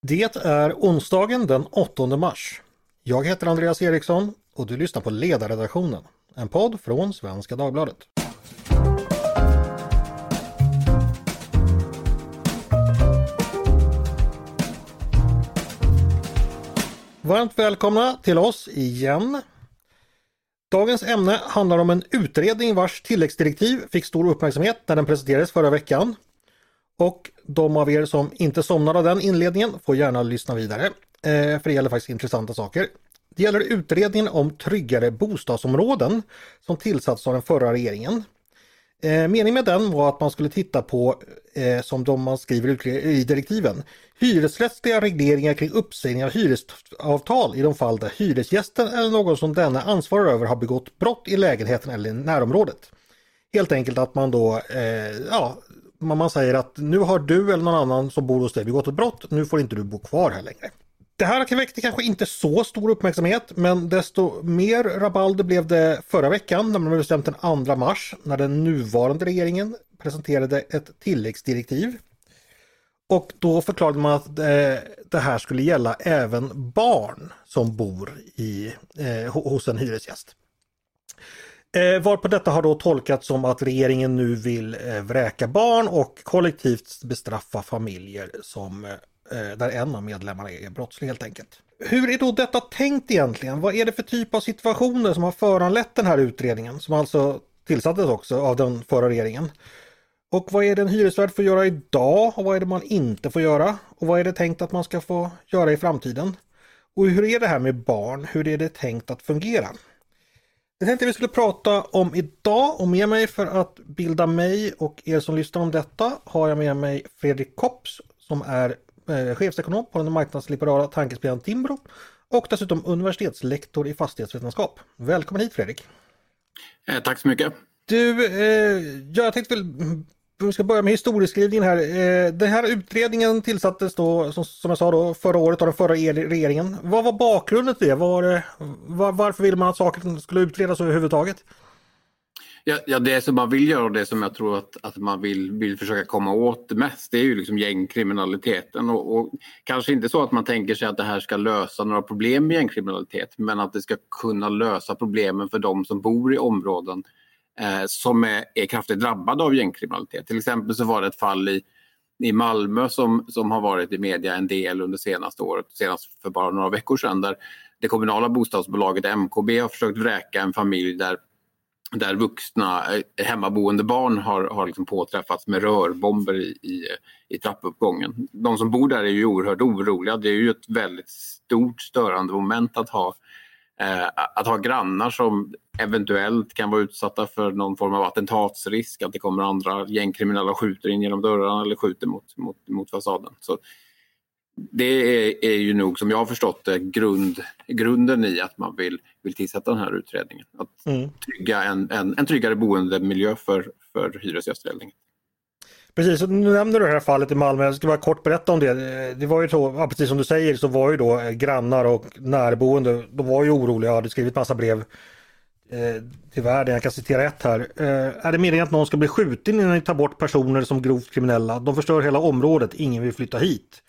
Det är onsdagen den 8 mars. Jag heter Andreas Eriksson och du lyssnar på Ledarredaktionen, en podd från Svenska Dagbladet. Varmt välkomna till oss igen. Dagens ämne handlar om en utredning vars tilläggsdirektiv fick stor uppmärksamhet när den presenterades förra veckan. Och de av er som inte somnar av den inledningen får gärna lyssna vidare. Eh, för det gäller faktiskt intressanta saker. Det gäller utredningen om tryggare bostadsområden som tillsatts av den förra regeringen. Eh, meningen med den var att man skulle titta på, eh, som de man skriver i direktiven, hyresrättsliga regleringar kring uppsägning av hyresavtal i de fall där hyresgästen eller någon som denna ansvarar över har begått brott i lägenheten eller i närområdet. Helt enkelt att man då eh, ja, man säger att nu har du eller någon annan som bor hos dig begått ett brott, nu får inte du bo kvar här längre. Det här väckte kanske inte så stor uppmärksamhet men desto mer rabalder blev det förra veckan när man bestämt den 2 mars när den nuvarande regeringen presenterade ett tilläggsdirektiv. Och då förklarade man att eh, det här skulle gälla även barn som bor i, eh, hos en hyresgäst. Eh, varpå detta har då tolkats som att regeringen nu vill eh, vräka barn och kollektivt bestraffa familjer som, eh, där en av medlemmarna är brottslig helt enkelt. Hur är då detta tänkt egentligen? Vad är det för typ av situationer som har föranlett den här utredningen som alltså tillsattes också av den förra regeringen? Och vad är det en hyresvärd får göra idag och vad är det man inte får göra? Och vad är det tänkt att man ska få göra i framtiden? Och hur är det här med barn? Hur är det tänkt att fungera? Det tänkte vi skulle prata om idag och med mig för att bilda mig och er som lyssnar om detta har jag med mig Fredrik Kopps som är eh, chefsekonom på den marknadsliberala tankesmedjan Timbro och dessutom universitetslektor i fastighetsvetenskap. Välkommen hit Fredrik! Eh, tack så mycket! Du, eh, jag tänkte väl vi ska börja med historieskrivningen här. Eh, den här utredningen tillsattes då, som jag sa då, förra året av den förra regeringen. Vad var bakgrunden till det? Var, var, varför ville man att saken skulle utredas överhuvudtaget? Ja, ja, det som man vill göra och det som jag tror att, att man vill, vill försöka komma åt mest det är ju liksom gängkriminaliteten. Och, och, kanske inte så att man tänker sig att det här ska lösa några problem med gängkriminalitet men att det ska kunna lösa problemen för de som bor i områden eh, som är, är kraftigt drabbade av gängkriminalitet. Till exempel så var det ett fall i, i Malmö som, som har varit i media en del under senaste året, senast för bara några veckor sedan, där det kommunala bostadsbolaget MKB har försökt vräka en familj där där vuxna eh, hemmaboende barn har, har liksom påträffats med rörbomber i, i, i trappuppgången. De som bor där är ju oerhört oroliga. Det är ju ett väldigt stort störande moment att ha Eh, att ha grannar som eventuellt kan vara utsatta för någon form av attentatsrisk, att det kommer andra gängkriminella och skjuter in genom dörrarna eller skjuter mot, mot, mot fasaden. Så det är, är ju nog, som jag har förstått det, grund, grunden i att man vill, vill tillsätta den här utredningen. Att mm. trygga en, en, en tryggare boendemiljö för, för hyresgäster. Precis, nu nämner du det här fallet i Malmö. Jag ska bara kort berätta om det. Det var ju så, precis som du säger, så var ju då grannar och närboende, de var ju oroliga och hade skrivit massa brev eh, till världen. Jag kan citera ett här. Eh, är det meningen att någon ska bli skjuten innan ni tar bort personer som grovt kriminella? De förstör hela området, ingen vill flytta hit.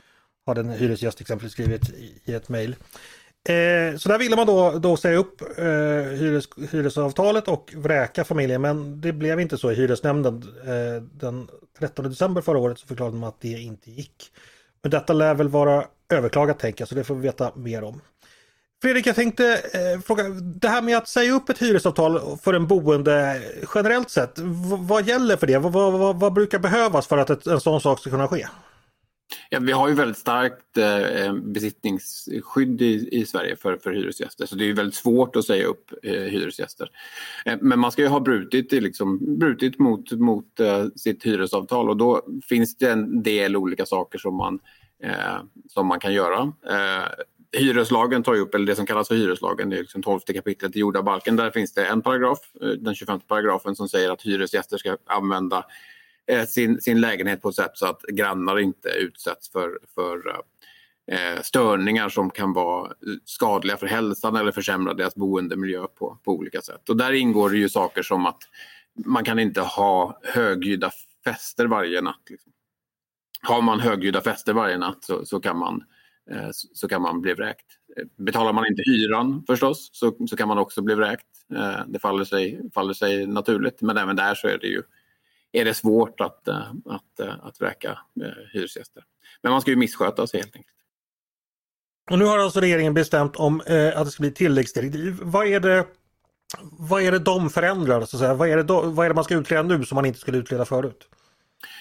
Har en hyresgäst exempelvis skrivit i, i ett mejl. Eh, så där ville man då, då säga upp eh, hyres, hyresavtalet och vräka familjen men det blev inte så i hyresnämnden. Eh, den 13 december förra året så förklarade man att det inte gick. Men detta lär väl vara överklagat tänker jag så det får vi veta mer om. Fredrik, jag tänkte eh, fråga, det här med att säga upp ett hyresavtal för en boende generellt sett, vad gäller för det? Vad, vad, vad brukar behövas för att ett, en sån sak ska kunna ske? Ja, vi har ju väldigt starkt eh, eh besittningsskydd i, i Sverige för, för hyresgäster så det är väldigt svårt att säga upp eh, hyresgäster. Eh, men man ska ju ha brutit, liksom, brutit mot, mot eh, sitt hyresavtal och då finns det en del olika saker som man, eh, som man kan göra. Eh, Hyreslagen tar ju upp, eller det som kallas för hyreslagen, det är liksom 12 kapitlet i jordabalken. Där finns det en paragraf, eh, den 25 paragrafen, som säger att hyresgäster ska använda eh, sin, sin lägenhet på ett sätt så att grannar inte utsätts för, för eh, eh störningar som kan vara skadliga för hälsan eller försämra deras boendemiljö på, på olika sätt. Och där ingår det ju saker som att man kan inte ha högljudda fester varje natt. Liksom. Har man högljudda fester varje natt så, så kan man eh, Eh, så kan man bli vräkt. Eh, betalar man inte hyran förstås så, så kan man också bli vräkt. Eh, det faller sig, faller sig naturligt men även där så är det ju är det svårt att, att, att vräka hyresgäster. Men man ska ju missköta sig helt enkelt. Och nu har alltså regeringen bestämt om eh, att det ska bli tilläggsdirektiv. Vad är det, vad är det de förändrar? Så att säga? Vad, är det då, vad är det man ska utreda nu som man inte skulle utreda förut?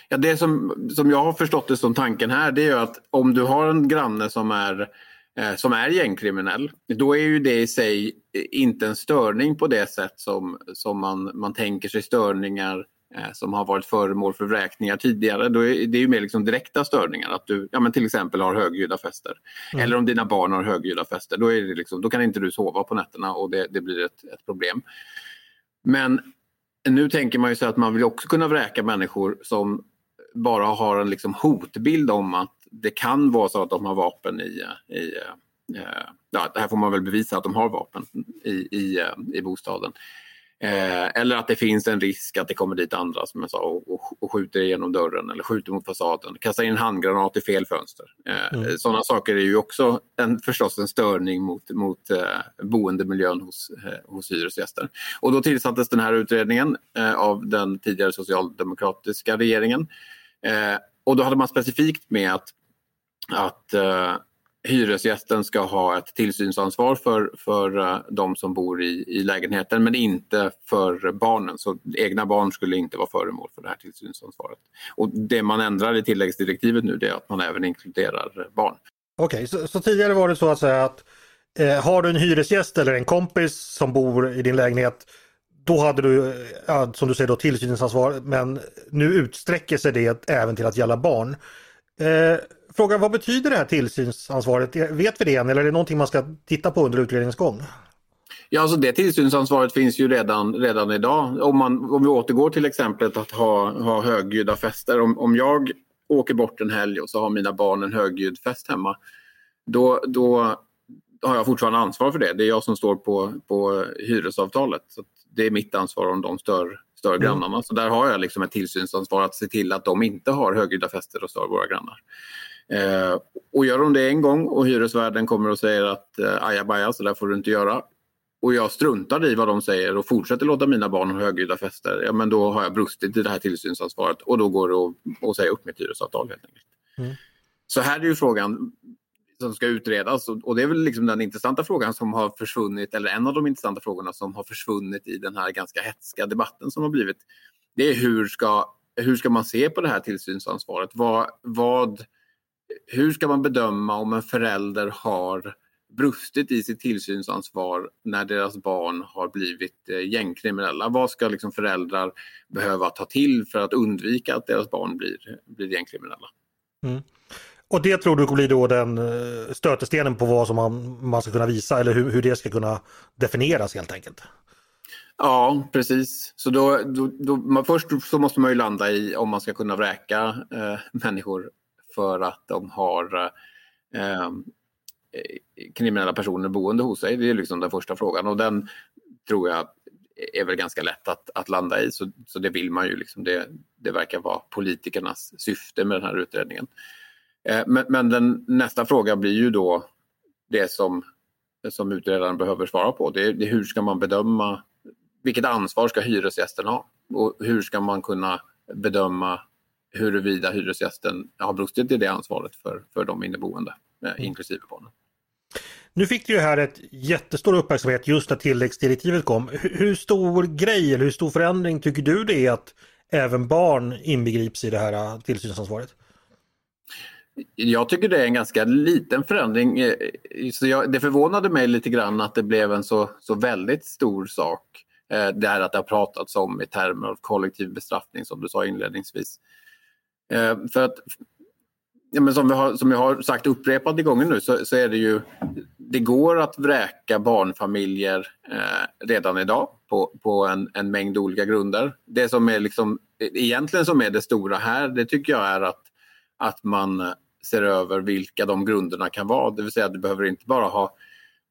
Ja, det som, som jag har förstått det som tanken här det är att om du har en granne som är, eh, som är gängkriminell då är ju det i sig inte en störning på det sätt som, som man, man tänker sig störningar eh, som har varit föremål för vräkningar tidigare. Då är, det är ju mer liksom direkta störningar. Att du ja, men till exempel har högljudda fester. Mm. Eller om dina barn har högljudda fester. Då, är det liksom, då kan inte du sova på nätterna och det, det blir ett, ett problem. Men nu tänker man ju sig att man vill också kunna vräka människor som bara har en liksom hotbild om att det kan vara så att de har vapen i, i eh, ja, det här får man väl bevisa att de har vapen i, i, eh, i bostaden. Eh, eller att det finns en risk att det kommer dit andra som jag sa och, och, och skjuter igenom dörren eller skjuter mot fasaden. Kastar in en handgranat i fel fönster. Eh, mm. Sådana saker är ju också en, förstås en störning mot, mot eh, boendemiljön hos, eh, hos hyresgäster. Och då tillsattes den här utredningen eh, av den tidigare socialdemokratiska regeringen. Eh, och då hade man specifikt med att, att hyresgästen ska ha ett tillsynsansvar för, för eh, de som bor i, i lägenheten men inte för barnen. Så egna barn skulle inte vara föremål för det här tillsynsansvaret. Och det man ändrar i tilläggsdirektivet nu är att man även inkluderar barn. Okej, okay, så, så, tidigare var det så att säga att eh, har du en hyresgäst eller en kompis som bor i din lägenhet då hade du, eh, ja, som du säger, då, tillsynsansvar men nu utsträcker sig det även till att gälla barn. Eh, fråga, vad betyder det här tillsynsansvaret? Vet vi det än eller är det någonting man ska titta på under utredningens gång? Ja, alltså det tillsynsansvaret finns ju redan, redan idag. Om, man, om vi återgår till exemplet att ha, ha högljudda fester. Om, om jag åker bort en helg och så har mina barn en högljudd fest hemma. Då, då har jag fortfarande ansvar för det. Det är jag som står på, på hyresavtalet. Så det är mitt ansvar om de stör, stör mm. grannarna. Så där har jag liksom ett tillsynsansvar att se till att de inte har högljudda fester och stör våra grannar. Eh, och gör de det en gång och hyresvärden kommer och säger att eh, ajabaja, så där får du inte göra. Och jag struntar i vad de säger och fortsätter låta mina barn ha högljudda fester. Ja, men då har jag brustit i det här tillsynsansvaret och då går det att, att säga upp mitt hyresavtal helt enkelt. Mm. Så här är ju frågan som ska utredas och, det är väl liksom den intressanta frågan som har försvunnit, eller en av de intressanta frågorna som har försvunnit i den här ganska hetska debatten som har blivit. Det är hur ska, hur ska man se på det här tillsynsansvaret? Vad, vad hur ska man bedöma om en förälder har brustit i sitt tillsynsansvar när deras barn har blivit eh, gängkriminella? Vad ska liksom föräldrar behöva ta till för att undvika att deras barn blir, blir gängkriminella? Mm. Och det tror du kommer bli då den eh, stötestenen på vad som man, man ska kunna visa eller hur, hur det ska kunna definieras helt enkelt? Ja, precis. Så då, då, då man, först så måste man ju landa i om man ska kunna vräka eh, människor för att de har eh, eh, kriminella personer boende hos sig. Det är liksom den första frågan och den tror jag är väl ganska lätt att, att landa i. Så, så det vill man ju. Liksom. Det, det verkar vara politikernas syfte med den här utredningen. Eh, men, men den, nästa fråga blir ju då det som, som utredaren behöver svara på. Det, det hur ska man bedöma, vilket ansvar ska hyresgästen ha? Och hur ska man kunna bedöma huruvida hyresgästen har brustit i det ansvaret för, för de inneboende, eh, mm. inklusive barnen. Nu fick du ju här ett jättestor uppmärksamhet just när tilläggsdirektivet kom. Hur stor grej eller hur stor förändring tycker du det är att även barn inbegrips i det här eh, tillsynsansvaret? Jag tycker det är en ganska liten förändring. Eh, så jag, det förvånade mig lite grann att det blev en så, så väldigt stor sak. Det här att det har pratats om i termer av kollektiv bestraffning som du sa inledningsvis. Eh, för att, ja, men som, vi har, som jag har sagt upprepade gånger nu så, så, är det ju, det går att vräka barnfamiljer eh, redan idag på, på en, en, mängd olika grunder. Det som är liksom, egentligen som är det stora här, det tycker jag är att, att man ser över vilka de grunderna kan vara. Det vill säga, du behöver inte bara ha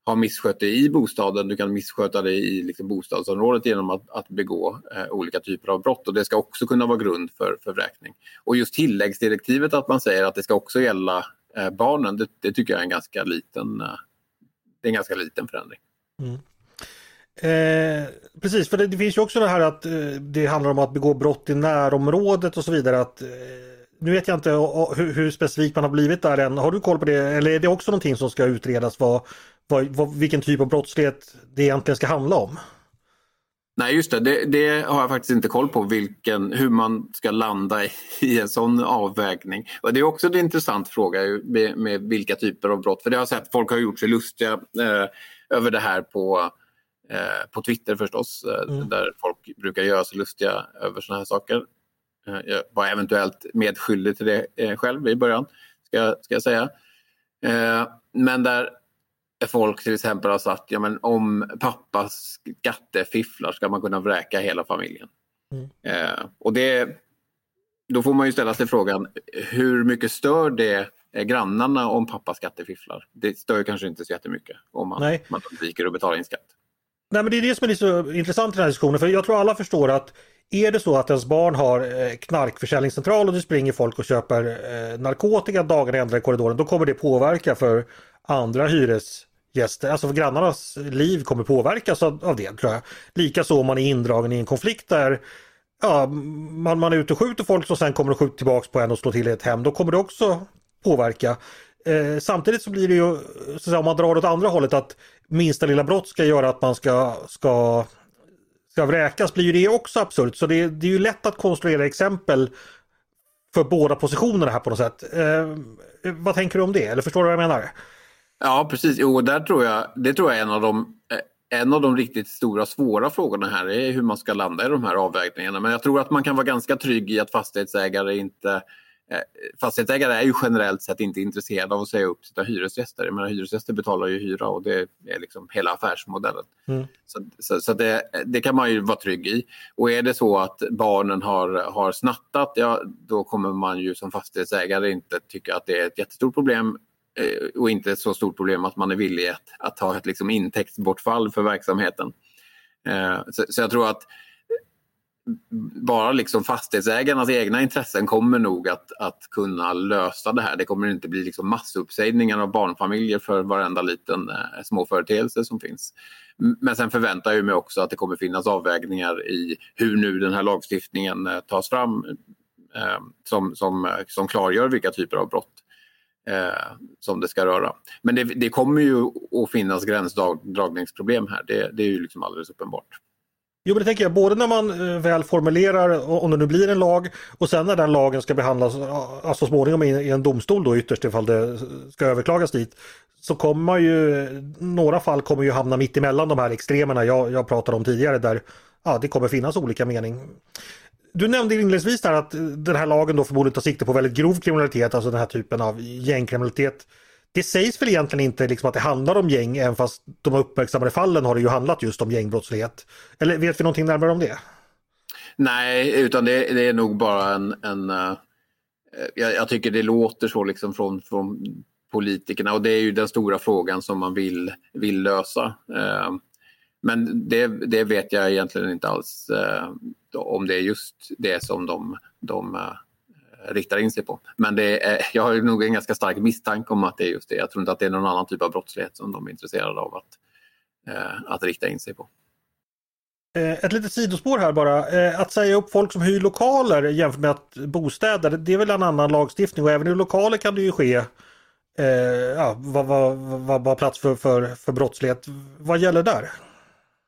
har misskött dig i bostaden, du kan missköta dig i liksom bostadsområdet genom att, att begå eh, olika typer av brott och det ska också kunna vara grund för, för vräkning. Och just tilläggsdirektivet att man säger att det ska också gälla eh, barnen, det, det, tycker jag är en ganska liten, eh, det är en ganska liten förändring. Mm. Eh, precis, för det, det, finns ju också det här att eh, det handlar om att begå brott i närområdet och så vidare. Att, eh, nu vet jag inte hur, hur specifik man har blivit där än. Har du koll på det? Eller är det också någonting som ska utredas? Vad, vad, vad, vilken typ av brottslighet det egentligen ska handla om? Nej, just det. det. det. har jag faktiskt inte koll på vilken, hur man ska landa i, i en sån avvägning. Och det är också en intressant fråga med, med, vilka typer av brott. För det har jag sett, folk har gjort sig lustiga eh, över det här på, eh, på Twitter förstås. Eh, mm. Där folk brukar göra sig lustiga över såna här saker. Eh, jag var eventuellt medskyldig till det eh, själv i början, ska, ska jag säga. Eh, men där folk till exempel har sagt ja, men om pappa skattefifflar ska man kunna vräka hela familjen. Mm. Eh, och det, då får man ju ställa sig frågan hur mycket stör det grannarna om pappa skattefifflar? Det stör kanske inte så jättemycket om man, Nej. man undviker att betala in skatt. Nej men det är det som är så intressant i den här diskussionen för jag tror alla förstår att är det så att ens barn har eh, knarkförsäljningscentral och det springer folk och köper eh, narkotika dagarna i i korridoren då kommer det påverka för andra hyres gäster, alltså grannarnas liv kommer påverkas av, av det tror jag. Likaså om man är indragen i en konflikt där ja, man, man är ute och skjuter folk som sen kommer att skjuta tillbaks på en och slå till i ett hem, då kommer det också påverka. Eh, samtidigt så blir det ju, så säga, om man drar åt andra hållet att minsta lilla brott ska göra att man ska, ska, ska vräkas blir ju det också absurt. Så det, det är ju lätt att konstruera exempel för båda positionerna här på något sätt. Eh, vad tänker du om det? Eller förstår du vad jag menar? Ja, precis. Jo, där tror jag, det tror jag är en av de eh, en av de riktigt stora svåra frågorna här är hur man ska landa i de här avvägningarna. Men jag tror att man kan vara ganska trygg i att fastighetsägare inte eh, Fastighetsägare är ju generellt sett inte intresserade av att säga upp sina hyresgäster. Jag menar, hyresgäster betalar ju hyra och det är liksom hela affärsmodellen. Mm. Så, så, så det, det, kan man ju vara trygg i. Och är det så att barnen har, har snattat, ja, då kommer man ju som fastighetsägare inte tycka att det är ett jättestort problem Eh, och inte ett så stort problem att man är villig att, att ta ett liksom intäktsbortfall för verksamheten. Eh, så, så, jag tror att bara liksom fastighetsägarnas egna intressen kommer nog att, att kunna lösa det här. Det kommer inte bli liksom massuppsägningar av barnfamiljer för varenda liten eh, småföreteelse som finns. Men sen förväntar jag mig också att det kommer finnas avvägningar i hur nu den här lagstiftningen eh, tas fram eh, som, som, eh, som klargör vilka typer av brott eh, som det ska röra. Men det, det, kommer ju att finnas gränsdragningsproblem här. Det, det är ju liksom alldeles uppenbart. Jo men det tänker jag, både när man eh, väl formulerar, om det nu blir en lag, och sen när den lagen ska behandlas eh, alltså småningom i en domstol då ytterst ifall det ska överklagas dit. Så kommer ju, några fall kommer ju hamna mitt emellan de här extremerna jag, jag pratade om tidigare där ja, det kommer finnas olika mening. Du nämnde inledningsvis där att den här lagen då förmodligen tar sikte på väldigt grov kriminalitet, alltså den här typen av gängkriminalitet. Det sägs väl egentligen inte liksom att det handlar om gäng, även fast de uppmärksammade fallen har det ju handlat just om gängbrottslighet. Eller vet vi någonting närmare om det? Nej, utan det, det är nog bara en... en uh, jag, jag, tycker det låter så liksom från, från politikerna och det är ju den stora frågan som man vill, vill lösa. Uh, men det, det, vet jag egentligen inte alls eh, om det är just det som de, de eh, riktar in sig på. Men det är, jag har nog en ganska stark misstanke om att det är just det. Jag tror inte att det är någon annan typ av brottslighet som de är intresserade av att, eh, att rikta in sig på. Eh, ett litet sidospår här bara. Eh, att säga upp folk som hyr lokaler jämfört med att bostäder, det är väl en annan lagstiftning och även i lokaler kan det ju ske eh, ja, vad, vad, vad, vad plats för, för, för brottslighet. Vad gäller där?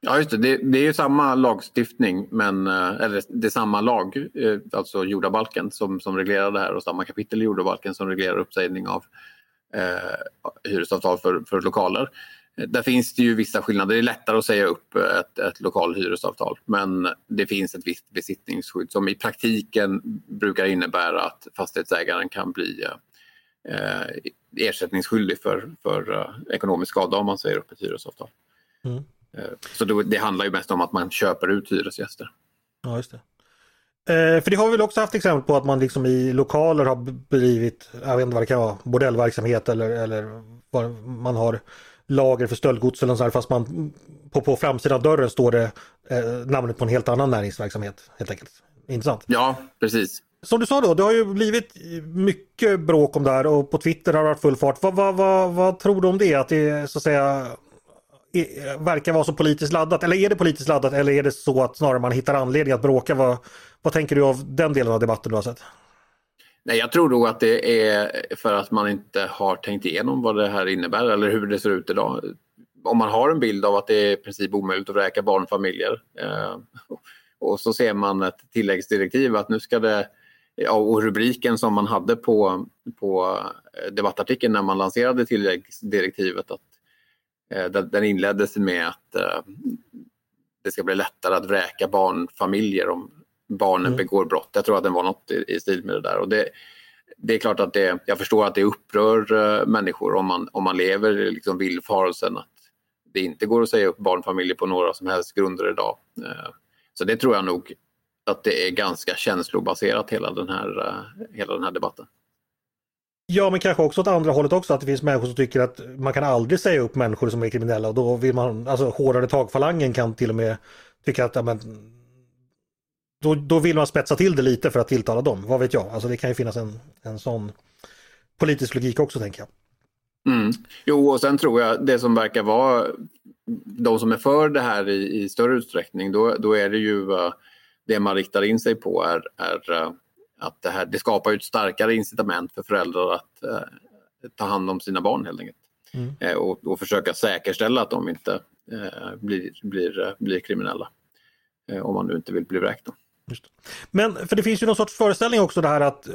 Ja, just det. Det, det är ju samma lagstiftning, men, eh, eller det är samma lag, eh, alltså jordabalken som, som reglerar det här och samma kapitel i jordabalken som reglerar uppsägning av eh, hyresavtal för, för lokaler. Där finns det ju vissa skillnader. Det är lättare att säga upp ett, ett lokal hyresavtal men det finns ett visst besittningsskydd som i praktiken brukar innebära att fastighetsägaren kan bli eh, eh ersättningsskyldig för, för eh, ekonomisk skada om man säger upp ett hyresavtal. Mm. Eh, så det handlar ju mest om att man köper ut hyresgäster. Ja, just det. Eh, för det har vi väl också haft exempel på att man liksom i lokaler har bedrivit, jag vet inte vad det kan vara, bordellverksamhet eller, eller vad man har lager för stöldgods eller så fast man på, på framsidan av dörren står det eh, namnet på en helt annan näringsverksamhet helt enkelt. Intressant. Ja, precis. Som du sa då, det har ju blivit mycket bråk om det här och på Twitter har det varit full fart. Vad, vad, vad, vad tror du om det? Att det så att säga verkar vara så politiskt laddat? Eller är det politiskt laddat eller är det så att snarare man hittar anledning att bråka? Vad, vad tänker du av den delen av debatten du har sett? Nej, jag tror nog att det är för att man inte har tänkt igenom vad det här innebär eller hur det ser ut idag. Om man har en bild av att det är i princip omöjligt att vräka barnfamiljer eh, och så ser man ett tilläggsdirektiv att nu ska det och rubriken som man hade på, på debattartikeln när man lanserade tilläggsdirektivet att den inleddes med att eh, det ska bli lättare att vräka barnfamiljer om barnen mm. begår brott. Jag tror att det var något i, i stil med det där. Och det, det är klart att det, jag förstår att det upprör uh, människor om man, om man lever i liksom villfarelsen att det inte går att säga upp barnfamiljer på några som helst grunder idag. Så det tror jag nog att det är ganska känslobaserat hela den här, hela den här debatten. Ja men kanske också åt andra hållet också att det finns människor som tycker att man kan aldrig säga upp människor som är kriminella och då vill man, alltså hårdare tagfalangen kan till och med tycka att ja, men, då, då vill man spetsa till det lite för att tilltala dem. Vad vet jag? Alltså det kan ju finnas en, en sån politisk logik också tänker jag. Mm. Jo, och sen tror jag det som verkar vara de som är för det här i, i större utsträckning, då, då är det ju uh, det man riktar in sig på är, är uh, att det, här, det skapar ett starkare incitament för föräldrar att uh, ta hand om sina barn helt enkelt. Mm. Och, och, försöka säkerställa att de inte blir, blir, blir kriminella. Om man nu inte vill bli vräkt. Men för det finns ju någon sorts föreställning också det här att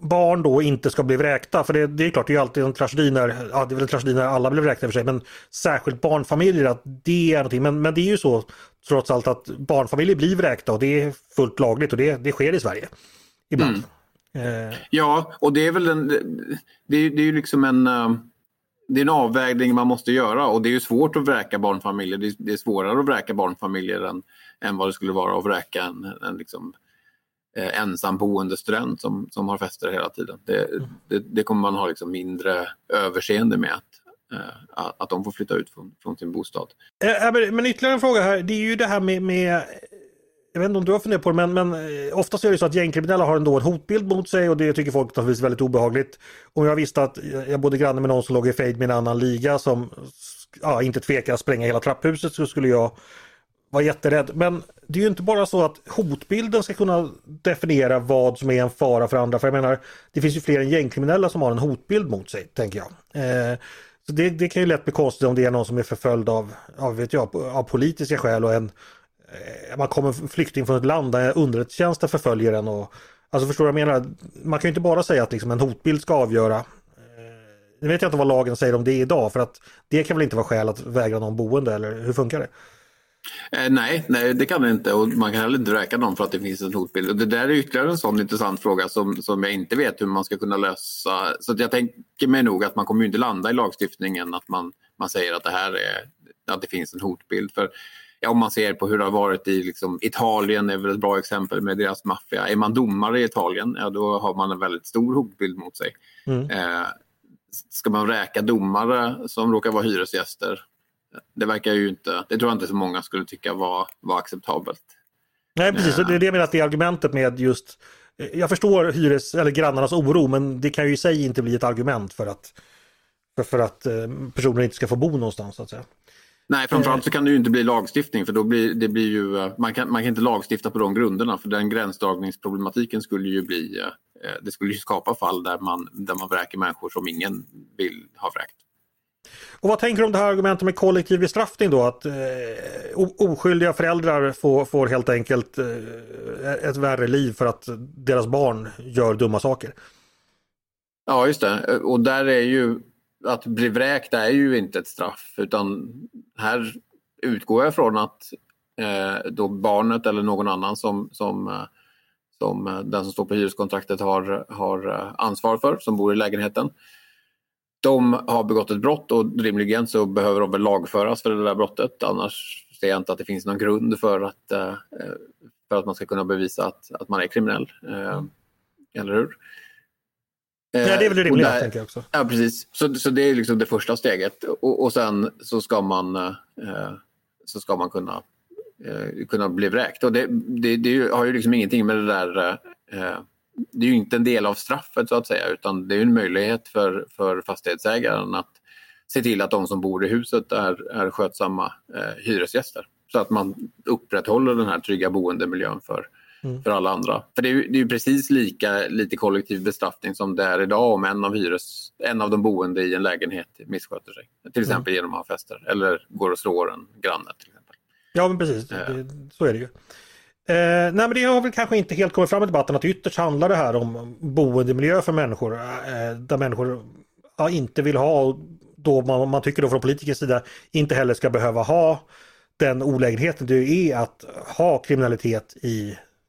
barn då inte ska bli vräkta. För det, det är klart, det är alltid en tragedi när, ja det är väl en tragedi när alla blir vräkta för sig, men särskilt barnfamiljer, att det är någonting. Men, men det är ju så trots allt att barnfamiljer blir vräkta och det är fullt lagligt och det, det sker i Sverige. Ibland. Mm. Eh. Ja, och det är väl en, det, är, det är ju liksom en eh, det är en avvägning man måste göra och det är ju svårt att vräka barnfamiljer. Det är, svårare att vräka barnfamiljer än, än vad det skulle vara att vräka en, en liksom, eh, ensamboende student som, som har fester hela tiden. Det, mm. det, det kommer man ha liksom mindre överseende med att, eh, att de får flytta ut från, från sin bostad. Eh, men ytterligare en fråga här, det är ju det här med, med jag vet inte om du har funderat på det, men, men eh, oftast är det så att gängkriminella har ändå en hotbild mot sig och det tycker folk naturligtvis är väldigt obehagligt. Om jag visste att jag bodde granne med någon som låg i fejd med en annan liga som ja, inte tvekar att spränga hela trapphuset så skulle jag vara jätterädd. Men det är ju inte bara så att hotbilden ska kunna definiera vad som är en fara för andra. För jag menar, det finns ju fler än gängkriminella som har en hotbild mot sig, tänker jag. Eh, så det, det, kan ju lätt bli konstigt om det är någon som är förföljd av, av, vet jag, av politiska skäl och en Eh, man kommer flykting från ett land där underrättelsetjänsten förföljer en. Och, alltså förstår du vad jag menar? Man kan ju inte bara säga att liksom en hotbild ska avgöra. Eh, nu vet jag inte vad lagen säger om det idag för att det kan väl inte vara skäl att vägra någon boende eller hur funkar det? Eh, nej, nej, det kan det inte och man kan heller inte räkna någon för att det finns en hotbild. Och det där är ytterligare en sån intressant fråga som, som jag inte vet hur man ska kunna lösa. Så jag tänker mig nog att man kommer inte landa i lagstiftningen att man, man säger att det här är att det finns en hotbild. För ja, om man ser på hur det har varit i liksom, Italien är väl ett bra exempel med deras maffia. Är man domare i Italien, ja, då har man en väldigt stor hotbild mot sig. Mm. Eh, ska man räka domare som råkar vara hyresgäster? Det verkar ju inte, det tror jag inte så många skulle tycka var, var acceptabelt. Nej precis, eh. det är det jag menar att det är argumentet med just jag förstår hyres eller grannarnas oro men det kan ju i sig inte bli ett argument för att för, för att eh, personer inte ska få bo någonstans. Så att säga. Nej, framförallt så kan det ju inte bli lagstiftning för då blir det blir ju, eh, man, kan, man kan inte lagstifta på de grunderna för den gränsdragningsproblematiken skulle ju bli, eh, det skulle ju skapa fall där man, där man vräker människor som ingen vill ha vräkt. Och vad tänker du om det här argumentet med kollektiv bestraffning då? Att eh, oskyldiga föräldrar får, får helt enkelt eh, ett värre liv för att deras barn gör dumma saker? Ja, just det. Och där är ju att bli vräkt är ju inte ett straff utan här utgår jag från att eh, då barnet eller någon annan som, som, eh, som eh, den som står på hyreskontraktet har, har eh, ansvar för, som bor i lägenheten. De har begått ett brott och rimligen så behöver de väl lagföras för det där brottet. Annars ser jag inte att det finns någon grund för att, eh, för att man ska kunna bevisa att, att man är kriminell. Eller hur? Ja, det är väl det rimliga, tänker jag också. Ja, precis. Så, så det är liksom det första steget. Och, och sen så ska man, eh, så ska man kunna, eh, kunna bli vräkt. Och det, det, det, har ju liksom ingenting med det där eh, det är ju inte en del av straffet så att säga utan det är en möjlighet för, för fastighetsägaren att se till att de som bor i huset är, är skötsamma eh, hyresgäster. Så att man upprätthåller den här trygga boendemiljön för, mm. för alla andra. För det är, ju, det är precis lika lite kollektiv bestraffning som det är idag om en av, hyres, en av de boende i en lägenhet missköter sig. Till exempel mm. genom att ha fester eller går och slår en granne. Till exempel. Ja men precis, det, så är det ju. Eh, nej men det har väl kanske inte helt kommit fram i debatten att ytterst handlar det här om boendemiljö för människor. Eh, där människor ja, inte vill ha, då man, man tycker då från politikers sida, inte heller ska behöva ha den olägenheten det är att ha kriminalitet i,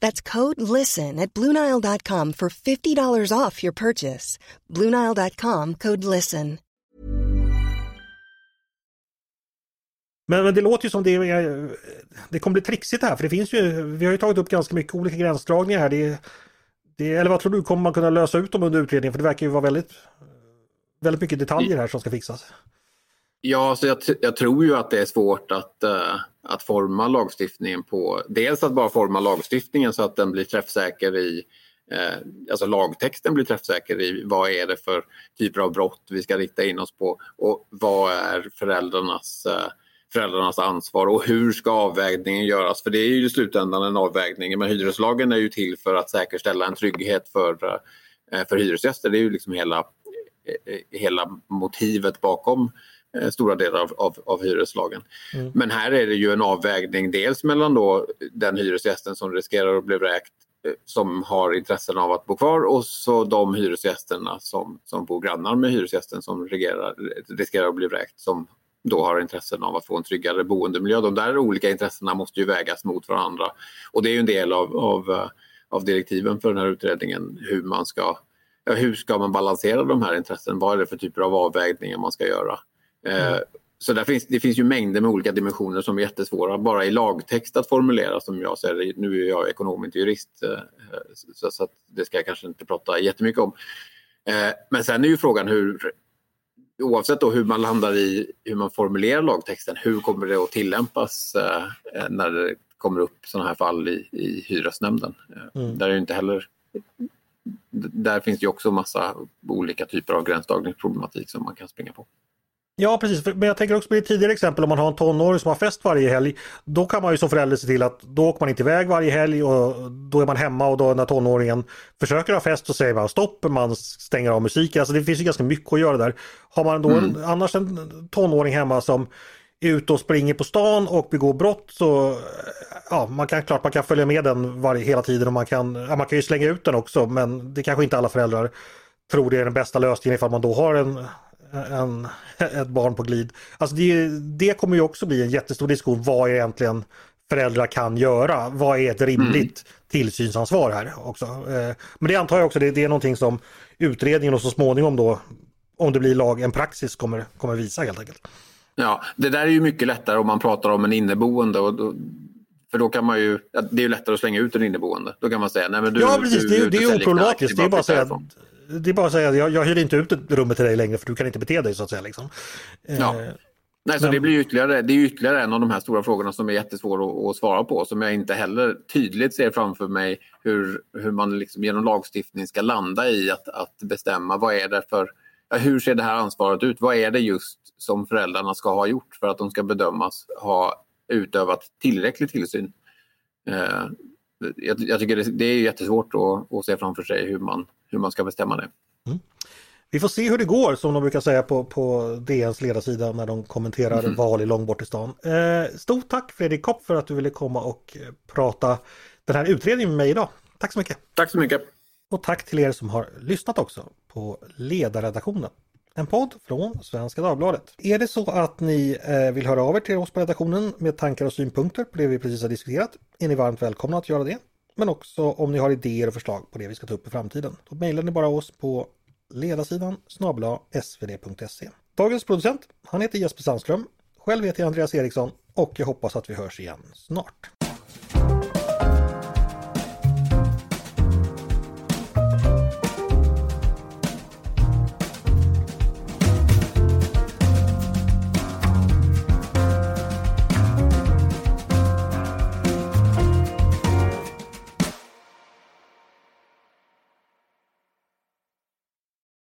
That's code LISTEN at Bluenile.com for $50 off your purchase. Bluenile.com code LISTEN. Men, men det låter ju som det, är, det kommer bli trixigt här för det finns ju, vi har ju tagit upp ganska mycket olika gränsdragningar här. Det, det, eller vad tror du, kommer man kunna lösa ut dem under utredningen? För det verkar ju vara väldigt, väldigt mycket detaljer här som ska fixas. Ja, så jag, jag, tror ju att det är svårt att, uh, att forma lagstiftningen på... Dels att bara forma lagstiftningen så att den blir träffsäker i... Uh, alltså lagtexten blir träffsäker i vad är det för typer av brott vi ska rikta in oss på och vad är föräldrarnas, uh, föräldrarnas ansvar och hur ska avvägningen göras? För det är ju i slutändan en avvägning. Men hyreslagen är ju till för att säkerställa en trygghet för, för hyresgäster. Det är ju liksom hela, hela motivet bakom stora delar av, av, av hyreslagen. Mm. Men här är det ju en avvägning dels mellan då den hyresgästen som riskerar att bli vräkt eh, som har intressen av att bo kvar och så de hyresgästerna som, som bor grannar med hyresgästen som riskerar, riskerar att bli vräkt som då har intressen av att få en tryggare boendemiljö. De där olika intressena måste ju vägas mot varandra. Och det är ju en del av, av, eh, av direktiven för den här utredningen hur man ska hur ska man balansera de här intressen? Vad är det för typer av avvägningar man ska göra? Mm. Så där finns, det finns ju mängder med olika dimensioner som är jättesvåra bara i lagtext att formulera som jag ser det. Nu är jag ekonom, inte jurist, eh, så, så det ska jag kanske inte prata jättemycket om. Eh, men sen är ju frågan hur, oavsett då hur man landar i hur man formulerar lagtexten, hur kommer det att tillämpas när det kommer upp sådana här fall i, i hyresnämnden? Mm. Där är inte heller där finns det också massa olika typer av gränsdragningsproblematik som man kan springa på. Ja precis, men jag tänker också på ett tidigare exempel om man har en tonåring som har fest varje helg. Då kan man ju som förälder se till att då åker man inte iväg varje helg och då är man hemma och då när tonåringen försöker ha fest så säger man stopp, man stänger av musiken. Alltså det finns ju ganska mycket att göra där. Har man då mm. en, annars en tonåring hemma som är ute och springer på stan och begår brott så ja, man kan klart man kan följa med den varje, hela tiden och man kan, ja, man kan ju slänga ut den också men det kanske inte alla föräldrar tror det är den bästa lösningen ifall man då har en en, ett barn på glid. Alltså det, det kommer ju också bli en jättestor diskussion. Vad egentligen föräldrar kan göra? Vad är ett rimligt mm. tillsynsansvar här också? Eh, men det antar jag också, det, det är någonting som utredningen och så småningom då, om det blir lag, en praxis kommer, kommer visa helt enkelt. Ja, det där är ju mycket lättare om man pratar om en inneboende. Och då, för då kan man ju, det är ju lättare att slänga ut en inneboende. Då kan man säga, nej men du, Ja precis, du, det, är, det är oproblematiskt. Det är bara att säga det är bara att säga jag, jag hyr inte ut rummet till dig längre för du kan inte bete dig så att säga. Liksom. Ja. Eh, Nej, så det, blir ytterligare, det är ytterligare en av de här stora frågorna som är jättesvår att, att, svara på. Som jag inte heller tydligt ser framför mig hur, hur man liksom genom lagstiftning ska landa i att, att bestämma vad är det för... Hur ser det här ansvaret ut? Vad är det just som föräldrarna ska ha gjort för att de ska bedömas ha utövat tillräcklig tillsyn? Eh, jag, jag, tycker det, det, är jättesvårt att, att se framför sig hur man, hur man ska bestämma det. Mm. Vi får se hur det går som de brukar säga på, på DNs ledarsida när de kommenterar mm. val i långbort Eh, stort tack Fredrik Kopp för att du ville komma och eh, prata den här utredningen med mig idag. Tack så mycket! Tack så mycket! Och tack till er som har lyssnat också på ledarredaktionen. En podd från Svenska Dagbladet. Är det så att ni eh, vill höra av er till oss på redaktionen med tankar och synpunkter på det vi precis har diskuterat är ni varmt välkomna att göra det. men också om ni har idéer och förslag på det vi ska ta upp i framtiden. Då mejlar ni bara oss på ledarsidan snabla svd.se. Dagens producent, han heter Jesper Sandström. Själv heter jag Andreas Eriksson och jag hoppas att vi hörs igen snart.